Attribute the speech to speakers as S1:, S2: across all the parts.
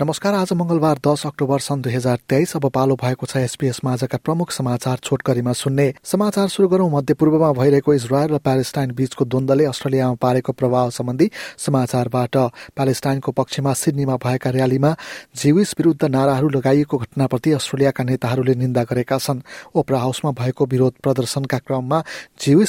S1: नमस्कार आज मंगलबार दस अक्टोबर सन् दुई हजार तेइस। अब पालो भएको छ एसपीएस माझका प्रमुख समाचार छोटकरीमा सुन्ने। समाचार शुरू गरौं। मध्यपूर्वमा भइरहेको इजरायल र प्यालेस्टाइन बीचको द्वन्दले अस्ट्रेलियामा पारेको प्रभाव सम्बन्धी समाचारबाट। प्यालेस्टाइनको पक्षमा सिडनीमा भएका र्यालीमा जीविस विरूद्ध नाराहरू लगाइएको घटनाप्रति अस्ट्रेलियाका नेताहरूले निन्दा गरेका छन्। ओपरा हाउसमा भएको विरोध प्रदर्शनका क्रममा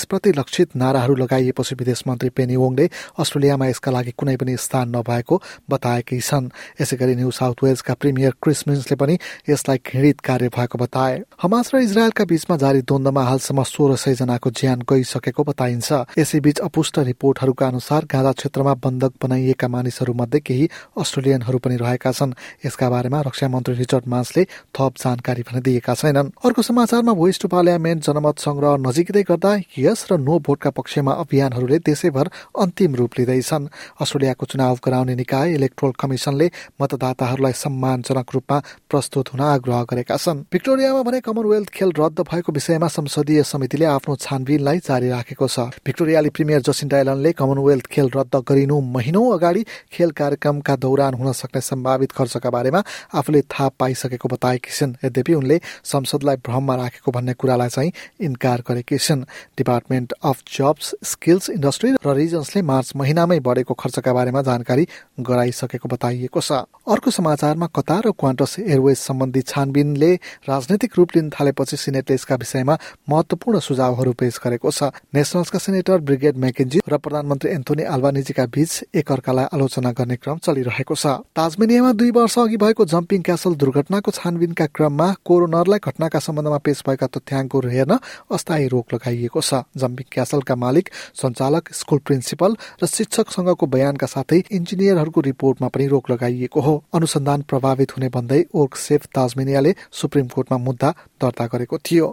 S1: प्रति लक्षित नाराहरू लगाइएपछि विदेश मन्त्री पेनी वोङले अस्ट्रेलियामा यसका लागि कुनै पनि स्थान नभएको बताएकै छन्। यसै न्यू साउथ वेल्सका प्रिमियर क्रिसमिन्सले पनि यसलाई घृणित कार्य भएको बताए। हमास र इजरायलका बीचमा जारी द्वन्दमा हालसम्म सोह्र सय जनाको ज्यान गइसकेको बताइन्छ। यसैबीच अपुष्ट रिपोर्टहरूका अनुसार गाजा क्षेत्रमा बन्धक बनाइएका मानिसहरू मध्ये केही अस्ट्रेलियनहरू पनि रहेका छन्। यसका बारेमा रक्षा मन्त्री रिचर्ड मान्सले थप जानकारी भने दिएका छैनन्। अर्को समाचारमा भोइस टु पार्लियामेन्ट जनमत संग्रह नजिकै गर्दा यस र नो भोटका पक्षमा अभियानहरूले देशैभर अन्तिम रूप लिँदैछन्। अस्ट्रेलियाको चुनाव गराउने निकाय इलेक्ट्रोल कमिसनले मतदान मतदाताहरूलाई सम्मानजनक रूपमा प्रस्तुत हुन आग्रह गरेका छन्। भिक्टोरियामा भने कमनवेल्थ खेल रद्द भएको विषयमा संसदीय समितिले आफ्नो छानबिनलाई जारी राखेको छ। भिक्टोरियाली प्रिमियर जसिन्डा एलनले कमनवेल्थ खेल रद्द गरिनु महिनौ अगाडि खेल कार्यक्रमका दौरान हुन सक्ने सम्भावित खर्चका बारेमा आफूले थाहा पाइसकेको बताएकी छिन्। यद्यपि उनले संसदलाई भ्रममा राखेको भन्ने कुरालाई चाहिँ इन्कार गरेकी छिन्। Department of jobs skills industry र रिजन्सले मार्च महिनामै बढेको खर्चका बारेमा जानकारी गराइसकेको बताइएको छ। अर्को समाचारमा कतार र क्वान्टस एयरवेज सम्बन्धी छानबिनले राजनैतिक रूप लिन थालेपछि सिनेटले यसका विषयमा महत्वपूर्ण सुझावहरू पेश गरेको छ। नेसनल्सका सेनेटर ब्रिगेड मेकेन्जी र प्रधानमन्त्री एन्थोनी आल्बानिजीका बीच एकअर्कालाई आलोचना गर्ने क्रम चलिरहेको छ। ताजमेनियामा दुई वर्ष अघि भएको जम्पिङ क्यासल दुर्घटनाको छानबिनका क्रममा कोरोनरलाई घटनाका सम्बन्धमा पेश भएका तथ्याङ्कहरू हेर्न अस्थायी रोक लगाइएको छ। जम्पिङ क्यासलका मालिक सञ्चालक स्कुल प्रिन्सिपल र शिक्षकसँगको बयानका साथै इन्जिनियरहरूको रिपोर्टमा पनि रोक लगाइएको हो। अनुसन्धान प्रभावित हुने भन्दै ओर्क सेफ ताजमेनियाले सुप्रिम कोर्टमा मुद्दा दर्ता गरेको थियो।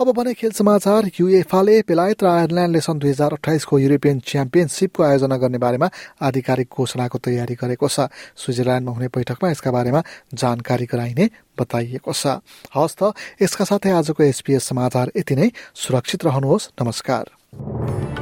S1: अब भने खेल समाचार युएफाले बेलायत र आयरल्यान्डले सन् दुई हजार अठाइसको युरोपियन च्याम्पियनसिपको आयोजना गर्ने बारेमा आधिकारिक घोषणाको तयारी गरेको छ। स्विजरल्याण्डमा हुने बैठकमा यसका बारेमा जानकारी गराइने बताइएको छ। हवस् त यसका साथै आजको एसपिएस समाचार यति नै। सुरक्षित रहनुहोस्। नमस्कार।